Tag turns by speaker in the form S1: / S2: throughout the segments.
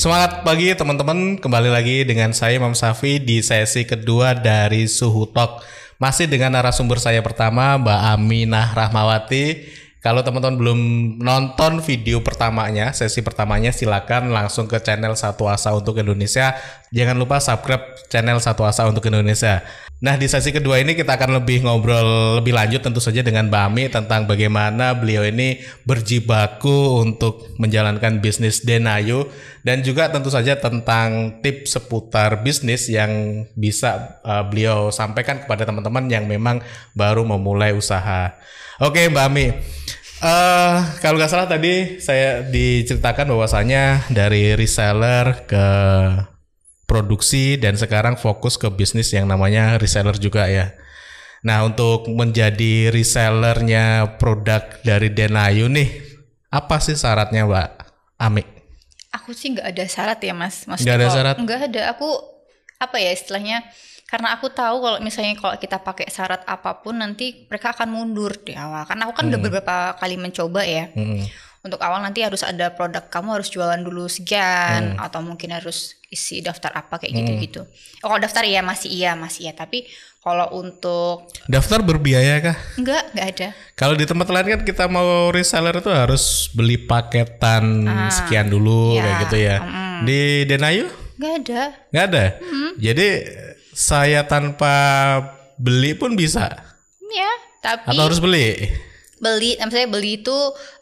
S1: Semangat pagi teman-teman, kembali lagi dengan saya Imam Safi di sesi kedua dari Suhu Talk. Masih dengan narasumber saya pertama Mbak Aminah Rahmawati. Kalau teman-teman belum nonton video pertamanya, sesi pertamanya silakan langsung ke channel Satu Asa untuk Indonesia. Jangan lupa subscribe channel Satu Asa untuk Indonesia. Nah di sesi kedua ini kita akan lebih ngobrol lebih lanjut tentu saja dengan Mbak Ami tentang bagaimana beliau ini berjibaku untuk menjalankan bisnis Denayu dan juga tentu saja tentang tips seputar bisnis yang bisa uh, beliau sampaikan kepada teman-teman yang memang baru memulai usaha. Oke Mbak Ami, uh, kalau nggak salah tadi saya diceritakan bahwasanya dari reseller ke produksi dan sekarang fokus ke bisnis yang namanya reseller juga ya. Nah untuk menjadi resellernya produk dari Denayu nih, apa sih syaratnya Mbak Ami?
S2: Aku sih nggak ada syarat ya mas.
S1: Maksudnya nggak ada syarat?
S2: Nggak ada. Aku apa ya istilahnya? Karena aku tahu kalau misalnya kalau kita pakai syarat apa pun nanti mereka akan mundur di awal. Karena aku kan hmm. udah beberapa kali mencoba ya. Hmm untuk awal nanti harus ada produk kamu harus jualan dulu sekian hmm. atau mungkin harus isi daftar apa kayak gitu-gitu. Hmm. Oh, daftar iya masih iya masih ya, tapi kalau untuk
S1: daftar berbiaya kah?
S2: Enggak, enggak ada.
S1: Kalau di tempat lain kan kita mau reseller itu harus beli paketan ah, sekian dulu ya. kayak gitu ya. Mm. Di Denayu?
S2: Enggak ada.
S1: Enggak ada. Mm. Jadi saya tanpa beli pun bisa.
S2: Ya, tapi
S1: Atau harus beli?
S2: Beli misalnya beli itu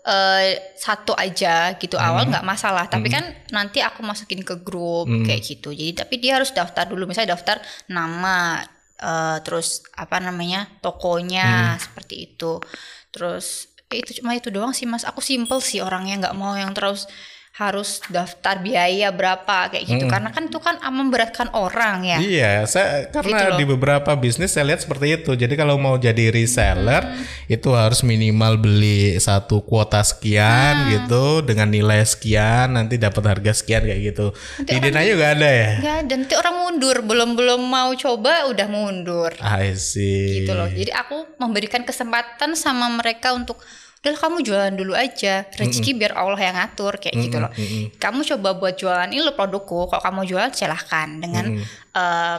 S2: uh, satu aja gitu hmm. awal nggak masalah tapi hmm. kan nanti aku masukin ke grup hmm. kayak gitu jadi tapi dia harus daftar dulu misalnya daftar nama uh, terus apa namanya tokonya hmm. seperti itu terus itu cuma itu doang sih mas aku simple sih orangnya nggak mau yang terus harus daftar biaya berapa kayak gitu. Hmm. karena kan itu kan memberatkan orang ya.
S1: Iya saya karena gitu di beberapa bisnis saya lihat seperti itu. Jadi kalau mau jadi reseller hmm. itu harus minimal beli satu kuota sekian hmm. gitu dengan nilai sekian nanti dapat harga sekian kayak gitu. Nanti di Dena juga ada ya?
S2: Nggak ada nanti orang mundur. Belum belum mau coba udah mundur.
S1: I see.
S2: Gitu loh. Jadi aku memberikan kesempatan sama mereka untuk udah kamu jualan dulu aja rezeki mm -mm. biar Allah yang ngatur kayak mm -mm. gitu loh mm -mm. kamu coba buat jualan ini lo produkku kalau kamu jual silahkan dengan mm -mm. uh,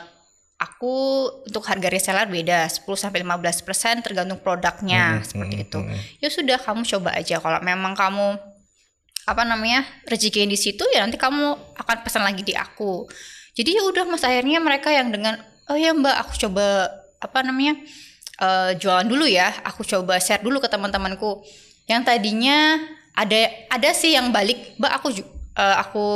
S2: aku untuk harga reseller beda 10 sampai 15 persen tergantung produknya mm -hmm. seperti itu ya sudah kamu coba aja kalau memang kamu apa namanya rezeki di situ ya nanti kamu akan pesan lagi di aku jadi ya udah mas akhirnya mereka yang dengan oh ya mbak aku coba apa namanya uh, jualan dulu ya. Aku coba share dulu ke teman-temanku. Yang tadinya ada ada sih yang balik mbak aku uh, aku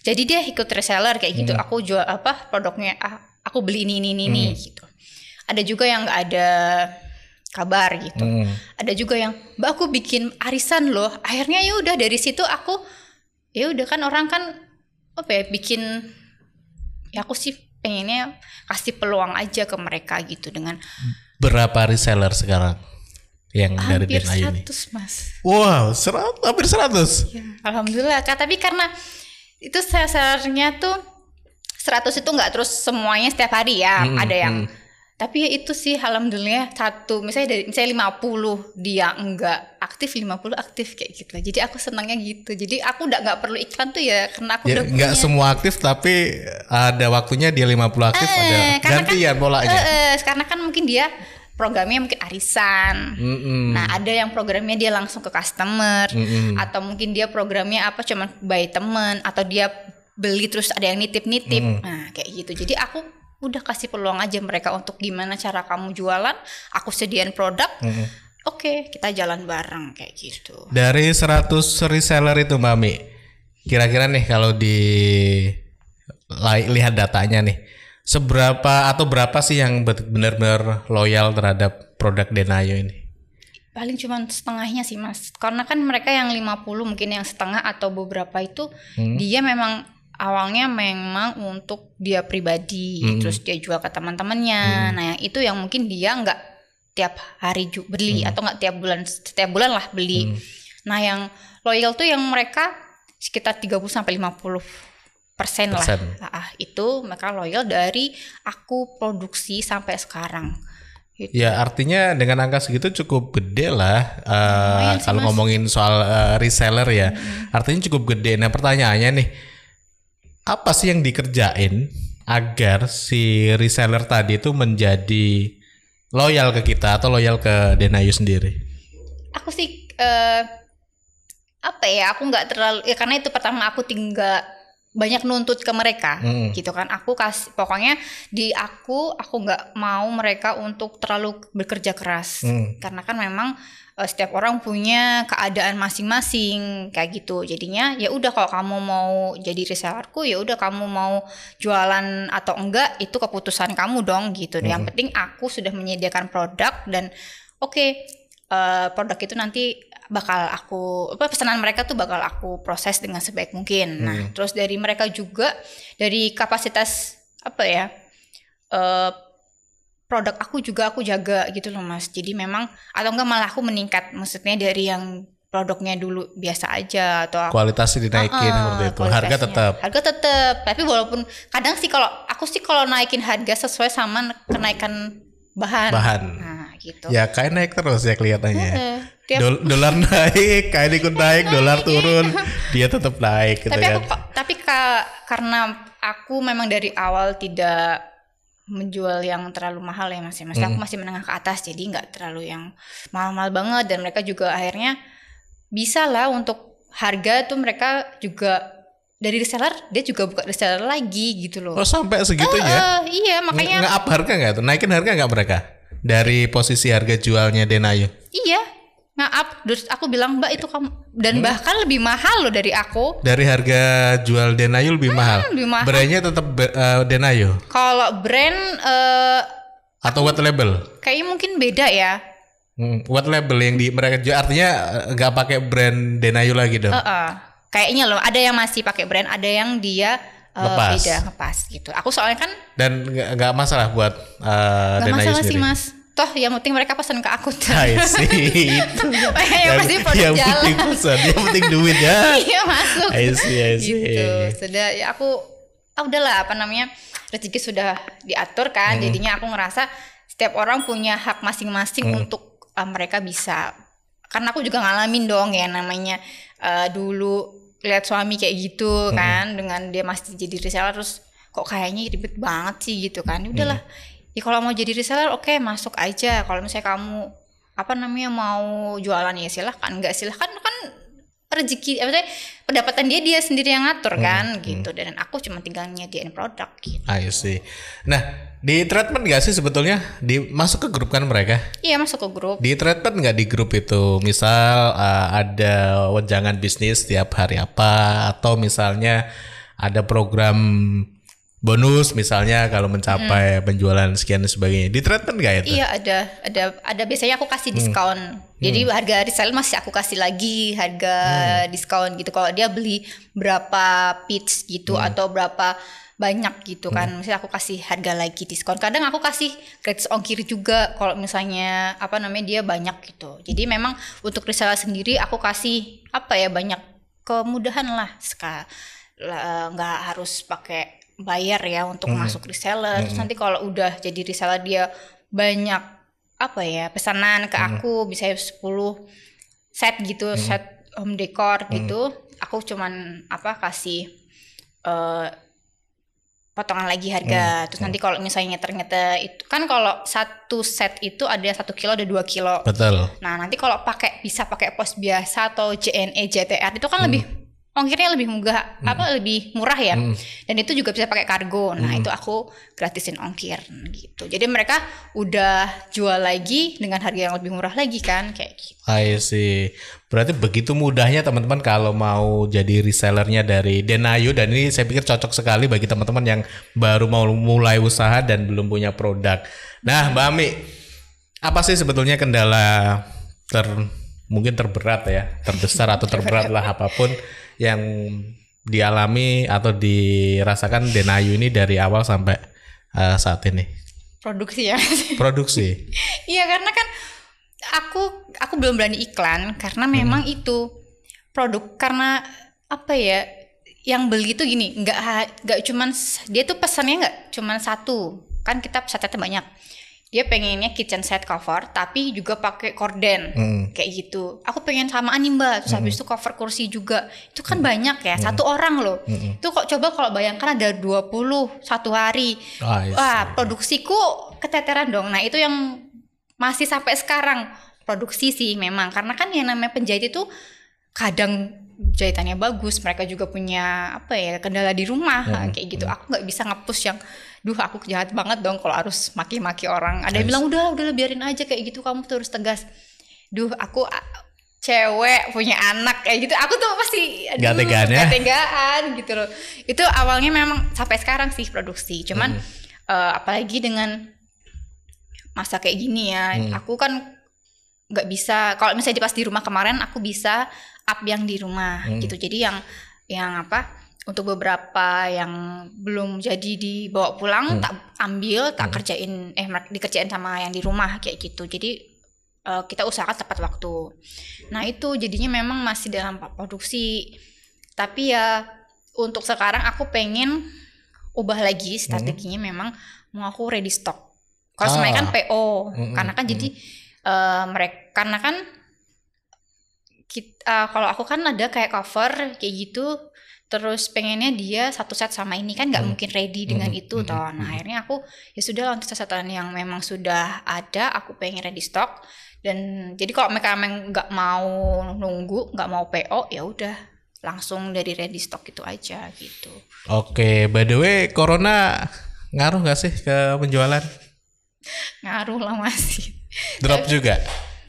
S2: jadi dia ikut reseller kayak gitu. Hmm. aku jual apa produknya ah, aku beli ini ini ini hmm. gitu. Ada juga yang nggak ada kabar gitu. Hmm. ada juga yang mbak aku bikin arisan loh. Akhirnya ya udah dari situ aku ya udah kan orang kan apa ya bikin ya aku sih pengennya kasih peluang aja ke mereka gitu dengan hmm
S1: berapa reseller sekarang yang
S2: hampir
S1: dari
S2: Denayu ini? mas.
S1: Wow, serat, hampir 100.
S2: Ya, Alhamdulillah kak. Tapi karena itu sellernya tuh 100 itu nggak terus semuanya setiap hari ya. Hmm, ada yang hmm tapi ya itu sih alhamdulillah satu misalnya dari misalnya 50 dia enggak aktif 50 aktif kayak gitu lah jadi aku senangnya gitu jadi aku udah nggak perlu iklan tuh ya karena aku
S1: ya,
S2: udah
S1: nggak semua aktif tapi ada waktunya dia 50 aktif eh, ada gantian kan, polanya
S2: eh, eh, karena kan mungkin dia programnya mungkin arisan. Mm -hmm. Nah, ada yang programnya dia langsung ke customer mm -hmm. atau mungkin dia programnya apa cuman by temen atau dia beli terus ada yang nitip-nitip. Mm -hmm. Nah, kayak gitu. Jadi aku udah kasih peluang aja mereka untuk gimana cara kamu jualan aku sediain produk hmm. oke okay, kita jalan bareng kayak gitu
S1: dari 100 reseller itu Mbak Mi kira-kira nih kalau di lihat datanya nih seberapa atau berapa sih yang benar-benar loyal terhadap produk Denayo ini
S2: paling cuma setengahnya sih mas karena kan mereka yang 50 mungkin yang setengah atau beberapa itu hmm. dia memang awalnya memang untuk dia pribadi hmm. terus dia jual ke teman-temannya hmm. nah yang itu yang mungkin dia nggak tiap hari beli hmm. atau nggak tiap bulan setiap bulan lah beli hmm. nah yang loyal tuh yang mereka sekitar 30 sampai 50 persen lah nah, itu mereka loyal dari aku produksi sampai sekarang
S1: Gitu. Ya artinya dengan angka segitu cukup gede lah uh, kalau ngomongin soal uh, reseller ya. Hmm. Artinya cukup gede. Nah pertanyaannya nih, apa sih yang dikerjain agar si reseller tadi itu menjadi loyal ke kita atau loyal ke Denayu sendiri?
S2: Aku sih uh, apa ya? Aku nggak terlalu ya karena itu pertama aku tinggal banyak nuntut ke mereka hmm. gitu kan aku kasih pokoknya di aku aku nggak mau mereka untuk terlalu bekerja keras hmm. karena kan memang uh, setiap orang punya keadaan masing-masing kayak gitu jadinya ya udah kalau kamu mau jadi resellerku ya udah kamu mau jualan atau enggak itu keputusan kamu dong gitu hmm. yang penting aku sudah menyediakan produk dan oke okay, uh, produk itu nanti bakal aku apa pesanan mereka tuh bakal aku proses dengan sebaik mungkin. Nah, hmm. Nah, terus dari mereka juga dari kapasitas apa ya? Uh, produk aku juga aku jaga gitu loh Mas. Jadi memang atau enggak malah aku meningkat maksudnya dari yang produknya dulu biasa aja atau
S1: kualitasnya dinaikin uh, uh, seperti itu. Harga tetap.
S2: Harga tetap. Tapi walaupun kadang sih kalau aku sih kalau naikin harga sesuai sama kenaikan bahan.
S1: Bahan.
S2: Nah, gitu.
S1: Ya kayak naik terus ya kelihatannya. Uh, Dol dolar naik, kain ikut naik, dolar turun, dia tetap naik gitu
S2: tapi
S1: kan.
S2: Aku, tapi ka, karena aku memang dari awal tidak menjual yang terlalu mahal ya mas ya, mas hmm. aku masih menengah ke atas jadi nggak terlalu yang mahal-mahal banget dan mereka juga akhirnya bisa lah untuk harga tuh mereka juga dari reseller dia juga buka reseller lagi gitu loh.
S1: Oh sampai segitunya? Uh,
S2: uh, iya makanya.
S1: Nggak up harga nggak tuh? Naikin harga nggak mereka? Dari posisi harga jualnya Denayu?
S2: Iya, up terus aku bilang mbak itu kamu dan hmm. bahkan lebih mahal loh dari aku.
S1: Dari harga jual Denayu lebih hmm, mahal. lebih mahal. Brandnya tetap uh, Denayu?
S2: Kalau brand uh,
S1: atau what label?
S2: kayaknya mungkin beda ya.
S1: Hmm, what label yang di mereka jual. Artinya eh, nggak pakai brand Denayu lagi dong? Uh -uh.
S2: kayaknya loh ada yang masih pakai brand ada yang dia uh, ngepas. beda ngepas gitu. Aku soalnya kan
S1: dan nggak masalah buat uh,
S2: Denayu masalah
S1: sendiri.
S2: sih mas toh yang penting mereka pesan ke aku.
S1: I see.
S2: Yang pasti produk
S1: yang
S2: jalan.
S1: penting pesan yang penting duit ya.
S2: Iya masuk.
S1: I see I see.
S2: Gitu. Sudah ya aku ah udahlah apa namanya rezeki sudah diatur kan. Hmm. jadinya aku ngerasa setiap orang punya hak masing-masing hmm. untuk uh, mereka bisa. Karena aku juga ngalamin dong ya namanya uh, dulu lihat suami kayak gitu hmm. kan dengan dia masih jadi reseller terus kok kayaknya ribet banget sih gitu kan. Ya udahlah hmm ya kalau mau jadi reseller oke okay, masuk aja kalau misalnya kamu apa namanya mau jualan ya silahkan enggak silahkan kan rezeki apa pendapatan dia dia sendiri yang ngatur hmm, kan hmm. gitu dan aku cuma tinggal nyediain produk gitu.
S1: I see. Nah di treatment gak sih sebetulnya di masuk ke grup kan mereka?
S2: Iya masuk ke grup.
S1: Di treatment nggak di grup itu misal uh, ada wejangan bisnis tiap hari apa atau misalnya ada program bonus misalnya kalau mencapai hmm. penjualan sekian dan sebagainya di treatment nggak itu?
S2: Iya ada ada ada biasanya aku kasih diskon hmm. jadi hmm. harga resell masih aku kasih lagi harga hmm. diskon gitu kalau dia beli berapa pitch gitu hmm. atau berapa banyak gitu kan hmm. misalnya aku kasih harga lagi diskon kadang aku kasih gratis ongkir juga kalau misalnya apa namanya dia banyak gitu jadi memang untuk reseller sendiri aku kasih apa ya banyak kemudahan lah sekali nggak harus pakai bayar ya untuk hmm. masuk reseller. Hmm. Terus nanti kalau udah jadi reseller dia banyak apa ya pesanan ke hmm. aku bisa 10 set gitu, hmm. set home decor hmm. gitu. Aku cuman apa kasih uh, potongan lagi harga. Hmm. Terus hmm. nanti kalau misalnya ternyata itu kan kalau satu set itu ada satu kilo ada dua kilo.
S1: Betul.
S2: Nah nanti kalau pakai bisa pakai pos biasa atau JNE JTR itu kan hmm. lebih ongkirnya lebih mudah hmm. apa lebih murah ya hmm. dan itu juga bisa pakai kargo nah hmm. itu aku gratisin ongkir gitu jadi mereka udah jual lagi dengan harga yang lebih murah lagi kan kayak gitu
S1: I see berarti begitu mudahnya teman-teman kalau mau jadi resellernya dari Denayu dan ini saya pikir cocok sekali bagi teman-teman yang baru mau mulai usaha dan belum punya produk nah Mbak Ami apa sih sebetulnya kendala ter mungkin terberat ya terbesar atau terberat lah apa pun yang dialami atau dirasakan Denayu ini dari awal sampai uh, saat ini?
S2: Produksi ya.
S1: Produksi.
S2: Iya karena kan aku aku belum berani iklan karena hmm. memang hmm. itu produk karena apa ya yang beli itu gini nggak nggak cuman dia tuh pesannya nggak cuman satu kan kita pesannya banyak dia pengennya kitchen set cover tapi juga pakai korden
S1: Hmm.
S2: kayak gitu. Aku pengen samaan nih mbak. Terus habis itu cover kursi juga. Itu kan banyak ya satu orang loh. Itu kok coba kalau bayangkan ada 20 satu hari.
S1: Ah,
S2: wah produksiku keteteran dong. Nah itu yang masih sampai sekarang. Produksi sih memang karena kan yang namanya penjahit itu kadang jahitannya bagus mereka juga punya apa ya kendala di rumah kayak gitu. aku nggak bisa ngepush yang duh aku jahat banget dong kalau harus maki-maki orang. Ada yang bilang udah udah biarin aja kayak gitu. Kamu tuh harus tegas duh aku cewek punya anak kayak gitu. Aku tuh pasti aduh,
S1: Nggak tegaan ya?
S2: gitu loh. Itu awalnya memang sampai sekarang sih produksi. Cuman eh, apalagi dengan masa kayak gini ya aku kan nggak bisa. Kalau misalnya di pas di rumah kemarin aku bisa up yang di rumah gitu. Jadi yang yang apa untuk beberapa yang belum jadi dibawa pulang tak ambil tak kerjain eh dikerjain sama yang di rumah kayak gitu. Jadi eh, kita usahakan tepat waktu. Nah itu jadinya memang masih dalam produksi. Tapi ya untuk sekarang aku pengen ubah lagi strateginya memang mau aku ready stock. Kalau sebenarnya kan
S1: Ah.
S2: PO
S1: Mm-mm,
S2: karena kan jadi eh, mereka karena kan kita kalau aku kan ada kayak cover kayak gitu terus pengennya dia satu set sama ini kan nggak mungkin ready dengan itu toh. Nah akhirnya aku ya sudah lah untuk sesetan yang memang sudah ada aku pengen ready stock. Dan jadi kalau mereka memang nggak mau nunggu nggak mau PO ya udah langsung dari ready stock itu aja gitu.
S1: Oke, by the way, corona ngaruh gak sih ke penjualan?
S2: ngaruh lah masih
S1: Drop juga.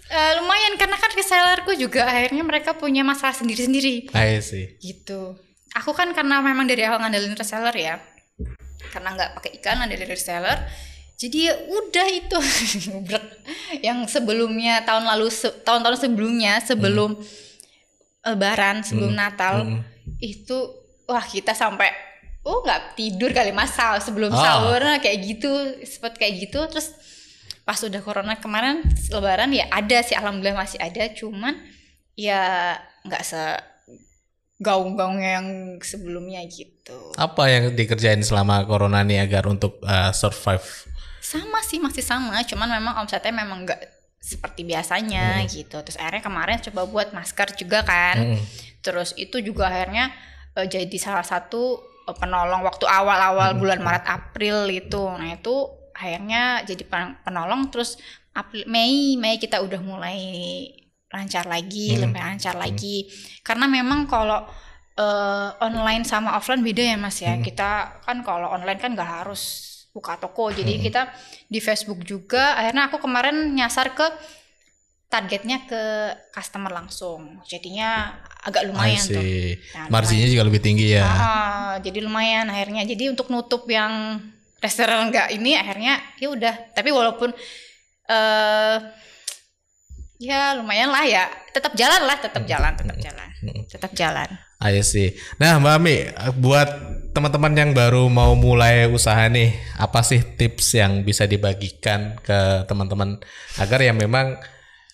S2: Eh, lumayan karena kan resellerku juga akhirnya mereka punya masalah sendiri-sendiri.
S1: I see.
S2: gitu. Aku kan karena memang dari awal ngandelin reseller ya karena nggak pakai ikan ngandelin reseller jadi ya udah itu. Yang sebelumnya tahun lalu se- tahun-tahun sebelumnya sebelum lebaran sebelum Natal itu wah kita sampai oh nggak tidur kali masal sebelum
S1: Ah.
S2: sahur kayak gitu seperti kayak gitu terus pas udah corona kemarin lebaran ya ada sih alhamdulillah masih ada. Cuman ya nggak se gaung-gaungnya yang sebelumnya gitu.
S1: Apa yang dikerjain selama corona nih agar untuk uh, survive?
S2: sama sih masih sama. Cuman memang omsetnya memang nggak seperti biasanya gitu. Terus akhirnya kemarin coba buat masker juga kan. Terus itu juga akhirnya eh, jadi salah satu eh, penolong waktu awal-awal bulan Maret April itu nah itu akhirnya jadi pen- penolong terus April Mei Mei kita udah mulai lancar lagi lebih lancar lagi. Karena memang kalau eh, online sama offline beda ya mas ya. Kita kan kalau online kan nggak harus buka toko. Jadi kita di Facebook juga. Akhirnya aku kemarin nyasar ke targetnya ke customer langsung. Jadinya agak lumayan tuh. Nah,
S1: Marginnya juga lebih tinggi ya.
S2: Ah, jadi lumayan akhirnya. Jadi untuk nutup yang restoran enggak ini akhirnya ya udah. Tapi walaupun eh ya lumayan lah ya. Tetap jalan lah, tetap jalan, tetap jalan. Tetap jalan.
S1: I see. Nah, Mbak Ami, buat teman-teman yang baru mau mulai usaha nih, apa sih tips yang bisa dibagikan ke teman-teman agar yang memang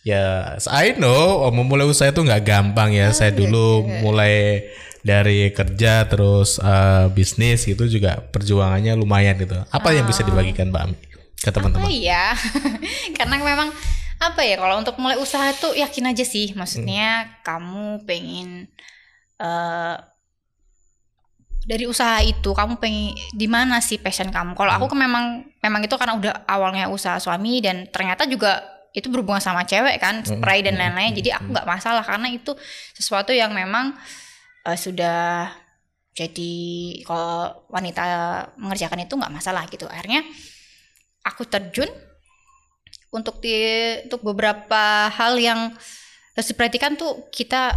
S1: ya I know oh, memulai usaha itu nggak gampang ya. Saya dulu mulai dari kerja terus eh, bisnis itu juga perjuangannya lumayan gitu. Apa yang bisa dibagikan Mbak Ami ke teman-teman?
S2: ya? Karena memang apa ya kalau untuk mulai usaha tuh yakin aja sih. Maksudnya kamu pengen eh dari usaha itu kamu pengen di mana sih passion kamu? Kalau aku kan memang memang itu karena udah awalnya usaha suami dan ternyata juga itu berhubungan sama cewek kan, spray dan lain-lain. Jadi aku nggak masalah karena itu sesuatu yang memang eh, sudah jadi kalau wanita mengerjakan itu nggak masalah gitu. Akhirnya aku terjun untuk di untuk beberapa hal yang harus diperhatikan tuh kita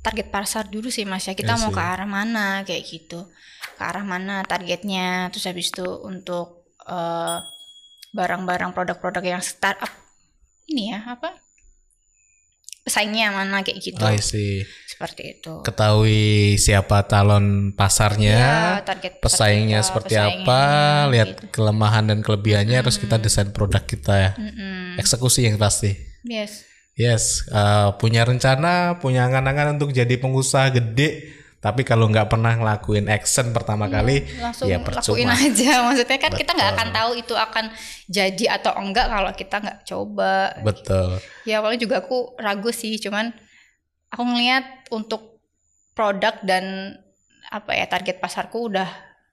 S2: target pasar dulu sih mas ya. Kita
S1: I
S2: mau ke arah mana kayak gitu. Ke arah mana targetnya terus habis itu untuk eh, barang-barang produk-produk yang startup ini ya apa pesaingnya mana kayak gitu
S1: I see.
S2: seperti itu
S1: Ketahui siapa calon pasarnya.
S2: Ya, target
S1: pesaingnya
S2: kita,
S1: seperti
S2: pesaingnya,
S1: apa, lihat
S2: gitu.
S1: kelemahan dan kelebihannya, terus kita desain produk kita ya.
S2: Mm-mm.
S1: Eksekusi yang pasti.
S2: yes
S1: Yes, eh, punya rencana, punya angan-angan untuk jadi pengusaha gede, Tapi kalau nggak pernah ngelakuin action pertama kali,
S2: langsung
S1: ya
S2: lakuin
S1: percuma.
S2: aja maksudnya kan kita nggak akan tahu itu akan jadi atau enggak kalau kita nggak coba
S1: Betul.
S2: ya awalnya juga aku ragu sih cuman aku ngelihat untuk produk dan apa ya target pasarku udah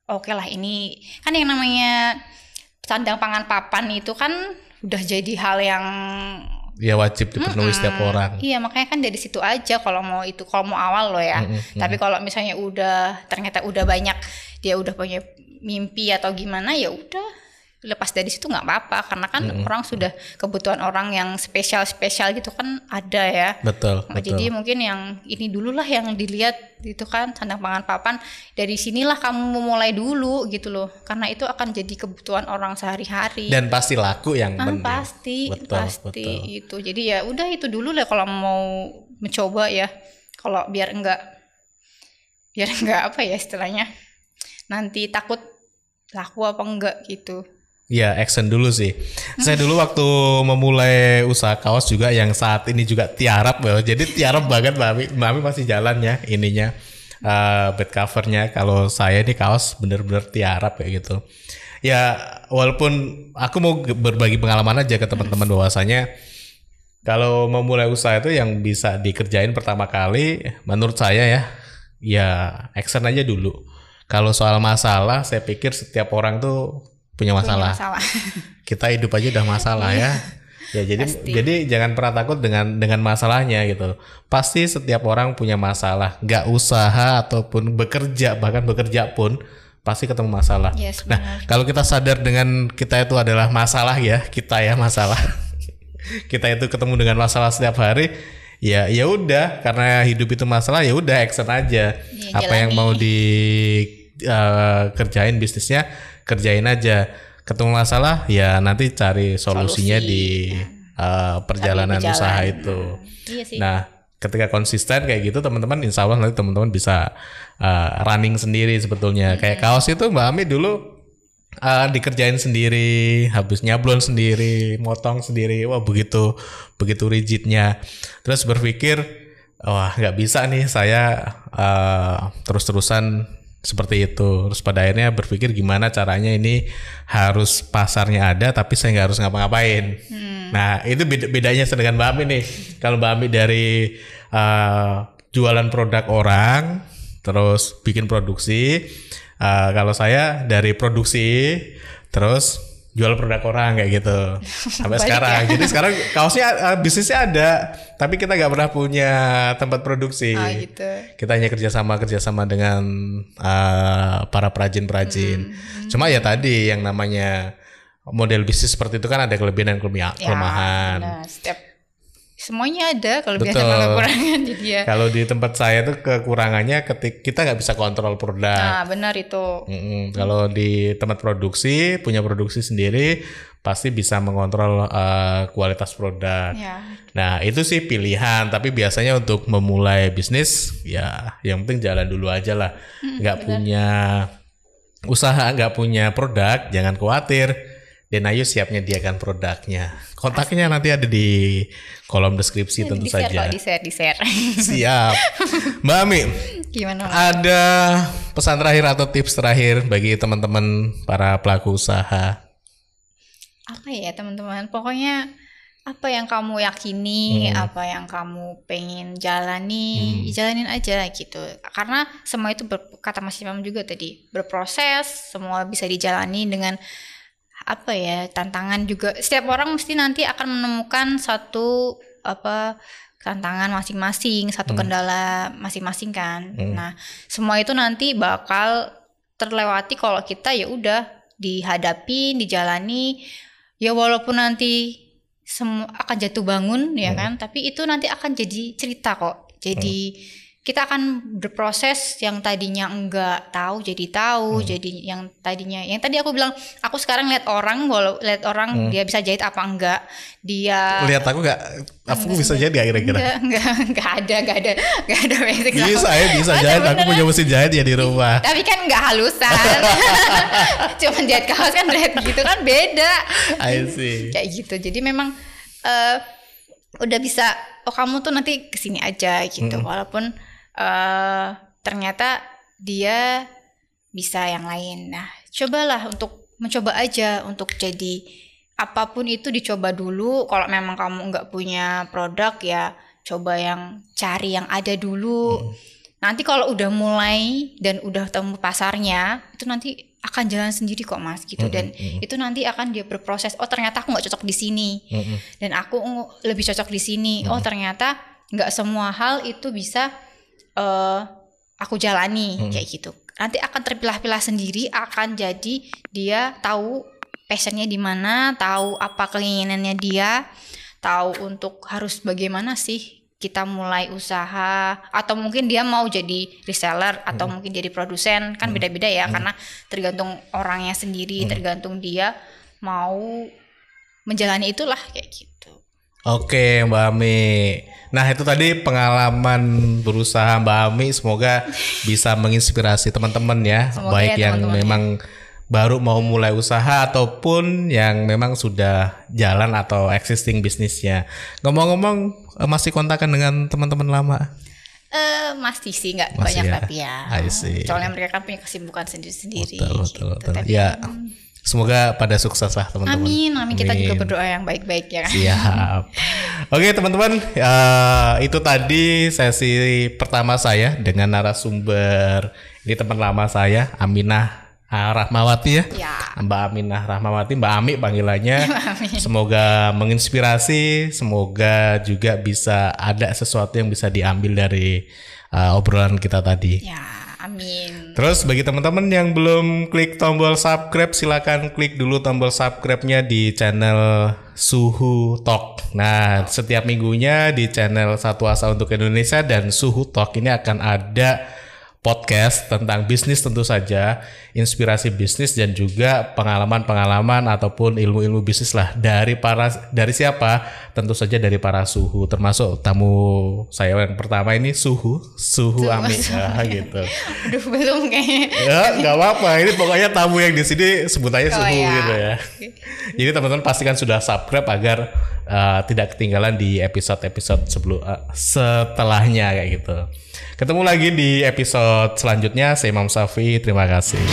S2: oke lah ini kan yang namanya sandang pangan papan itu kan udah jadi hal yang
S1: Ya wajib dipenuhi setiap orang.
S2: Iya makanya kan dari situ aja kalau mau itu kalau mau awal loh ya.
S1: Mm-mm,
S2: Tapi kalau misalnya udah ternyata udah banyak dia udah punya mimpi atau gimana ya udah lepas dari situ nggak apa-apa karena kan orang sudah kebutuhan orang yang spesial spesial gitu kan ada ya.
S1: Betul,
S2: Nah,
S1: betul.
S2: Jadi mungkin yang ini dulu lah yang dilihat itu kan sandang pangan papan dari sinilah kamu memulai dulu gitu loh karena itu akan jadi kebutuhan orang sehari-hari.
S1: Dan pasti laku yang
S2: Ah, pasti,
S1: Betul,
S2: pasti
S1: betul.
S2: itu. Jadi ya udah itu dulu lah kalau mau mencoba ya. Kalau biar enggak biar enggak apa ya istilahnya. Nanti takut laku apa enggak gitu.
S1: Ya, action dulu sih. Saya dulu waktu memulai usaha kaos juga yang saat ini juga tiarap ya. Jadi tiarap banget Mbak Ami. Mbak Ami masih jalan ya ininya. eh bed covernya. Kalau saya ini kaos bener-bener tiarap kayak gitu. Ya, walaupun aku mau berbagi pengalaman aja ke teman-teman bahwasanya kalau memulai usaha itu yang bisa dikerjain pertama kali menurut saya ya ya action aja dulu. Kalau soal masalah saya pikir setiap orang tuh punya
S2: Punya
S1: masalah
S2: masalah.
S1: kita hidup aja udah masalah ya. Ya jadi jadi jangan pernah takut dengan dengan masalahnya gitu. Pasti setiap orang punya masalah, nggak usaha ataupun bekerja bahkan bekerja pun pasti ketemu masalah.
S2: Yes,
S1: nah kalau kita sadar dengan kita itu adalah masalah ya kita ya masalah. kita itu ketemu dengan masalah setiap hari ya ya udah karena hidup itu masalah ya udah action aja
S2: Iya,
S1: apa yang mau di eh, kerjain bisnisnya kerjain aja ketemu masalah ya nanti cari solusinya
S2: Solusi.
S1: di eh, perjalanan usaha itu
S2: Iya sih.
S1: nah ketika konsisten kayak gitu teman-teman insya Allah nanti teman-teman bisa eh, running sendiri sebetulnya kayak kaos itu Mbak Ami dulu eh, dikerjain sendiri, habis nyablon sendiri, motong sendiri, wah begitu begitu rigidnya. Terus berpikir, wah nggak bisa nih saya eh, terus-terusan seperti itu. Terus pada akhirnya berpikir gimana caranya ini harus pasarnya ada, tapi saya nggak harus ngapa-ngapain. Nah itu beda- bedanya dengan Mbak Ami nih. Kalau Mbak Ami dari eh, jualan produk orang, terus bikin produksi. Eh, kalau saya dari produksi terus jual produk orang kayak gitu sampai sekarang. Jadi sekarang kaosnya eh, bisnisnya ada, tapi kita nggak pernah punya tempat produksi.
S2: Ah, gitu.
S1: Kita hanya kerjasama kerjasama dengan eh, para perajin-perajin. Cuma ya tadi yang namanya model bisnis seperti itu kan ada kelebihan dan
S2: Ya,
S1: kelemahan.
S2: Nah, setiap semuanya ada kalau biasa kekurangan jadi ya.
S1: Kalau di tempat saya tuh kekurangannya ketik kita nggak bisa kontrol produk.
S2: Nah, benar itu.
S1: Mm-mm. Kalau di tempat produksi punya produksi sendiri pasti bisa mengontrol eh, kualitas produk.
S2: Ya.
S1: Nah itu sih pilihan, tapi biasanya untuk memulai bisnis ya yang penting jalan dulu aja lah. Nggak punya usaha, nggak punya produk, jangan khawatir. Dan ayo siap nyediakan produknya. Kontaknya nanti ada di kolom deskripsi tentu
S2: di share
S1: saja.
S2: kok, di share, di share.
S1: Siap. Mbak Ami,
S2: Gimana?
S1: ada pesan terakhir atau tips terakhir bagi teman-teman para pelaku usaha?
S2: apa ya teman-teman pokoknya apa yang kamu yakini
S1: Hmm.
S2: apa yang kamu pengen jalani jalanin aja gitu karena semua itu ber- kata Mas Imam juga tadi berproses semua bisa dijalani dengan apa ya tantangan juga. Setiap orang mesti nanti akan menemukan satu apa tantangan masing-masing satu kendala masing-masing kan. Nah semua itu nanti bakal terlewati kalau kita ya udah dihadapi dijalani. Ya walaupun nanti semua akan jatuh bangun ya kan tapi itu nanti akan jadi cerita kok. Jadi kita akan berproses yang tadinya enggak tahu jadi tahu jadi yang tadinya yang tadi aku bilang aku sekarang lihat orang walau lihat orang dia bisa jahit apa enggak dia
S1: Lihat aku nggak, aku bisa jadi nggak kira-kira?
S2: enggak enggak enggak ada enggak ada enggak ada basic
S1: Bisa ya, bisa jahit. Aku punya mesin jahit ya di rumah.
S2: tapi kan enggak halusan. Cuman jahit kaos kan jahit gitu kan beda.
S1: I see.
S2: kayak gitu. Jadi memang eh, udah bisa oh kamu tuh nanti ke sini aja gitu. Walaupun eh, ternyata dia bisa yang lain. Nah, cobalah untuk mencoba aja untuk jadi apa pun itu dicoba dulu. Kalau memang kamu nggak punya produk ya coba yang cari yang ada dulu. Hmm. Nanti kalau udah mulai dan udah temu pasarnya, itu nanti akan jalan sendiri kok mas gitu dan mm -hmm. itu nanti akan dia berproses oh ternyata aku nggak cocok di sini mm -hmm. dan aku lebih cocok di sini mm -hmm. oh ternyata nggak semua hal itu bisa uh, aku jalani mm -hmm. kayak gitu nanti akan terpilah-pilah sendiri akan jadi dia tahu passionnya di mana tahu apa keinginannya dia tahu untuk harus bagaimana sih kita mulai usaha atau mungkin dia mau jadi reseller atau hmm. mungkin jadi produsen kan hmm. beda-beda ya hmm. karena tergantung orangnya sendiri hmm. tergantung dia mau menjalani itulah kayak gitu.
S1: Oke Mbak Ami. Nah itu tadi pengalaman berusaha Mbak Ami semoga bisa menginspirasi teman-teman ya semoga baik ya, yang teman -teman memang ya baru mau mulai usaha ataupun yang memang sudah jalan atau existing bisnisnya. Ngomong-ngomong eh, masih kontakan dengan teman-teman lama?
S2: Uh, masih sih nggak banyak ya? tapi ya. Soalnya mereka kan punya kesibukan sendiri-sendiri.
S1: Betul, betul, gitu. betul. Tapi, ya. Hmm. Semoga pada sukses lah teman-teman.
S2: Amin, amin. Kita juga berdoa yang baik-baik ya.
S1: Siap. Oke teman-teman, uh, itu tadi sesi pertama saya dengan narasumber ini teman lama saya, Aminah Ah, Rahmawati ya. ya. Mbak Aminah Rahmawati, Mbak Ami panggilannya. semoga menginspirasi, semoga juga bisa ada sesuatu yang bisa diambil dari uh, obrolan kita tadi.
S2: Ya, amin.
S1: Terus bagi teman-teman yang belum klik tombol subscribe, silakan klik dulu tombol subscribe-nya di channel Suhu Talk. Nah, setiap minggunya di channel Satu Asa untuk Indonesia dan Suhu Talk ini akan ada podcast tentang bisnis tentu saja, inspirasi bisnis dan juga pengalaman-pengalaman ataupun ilmu-ilmu bisnis lah dari para dari siapa? Tentu saja dari para suhu termasuk tamu saya yang pertama ini suhu, suhu Ami ya, gitu.
S2: Aduh belum kayaknya.
S1: Ya nggak apa-apa, ini pokoknya tamu yang di sini sebutannya oh, suhu ya. gitu ya. Jadi teman-teman pastikan sudah subscribe agar uh, tidak ketinggalan di episode-episode sebelum uh, setelahnya kayak gitu. Ketemu lagi di episode selanjutnya. Saya Imam Safi. Terima kasih.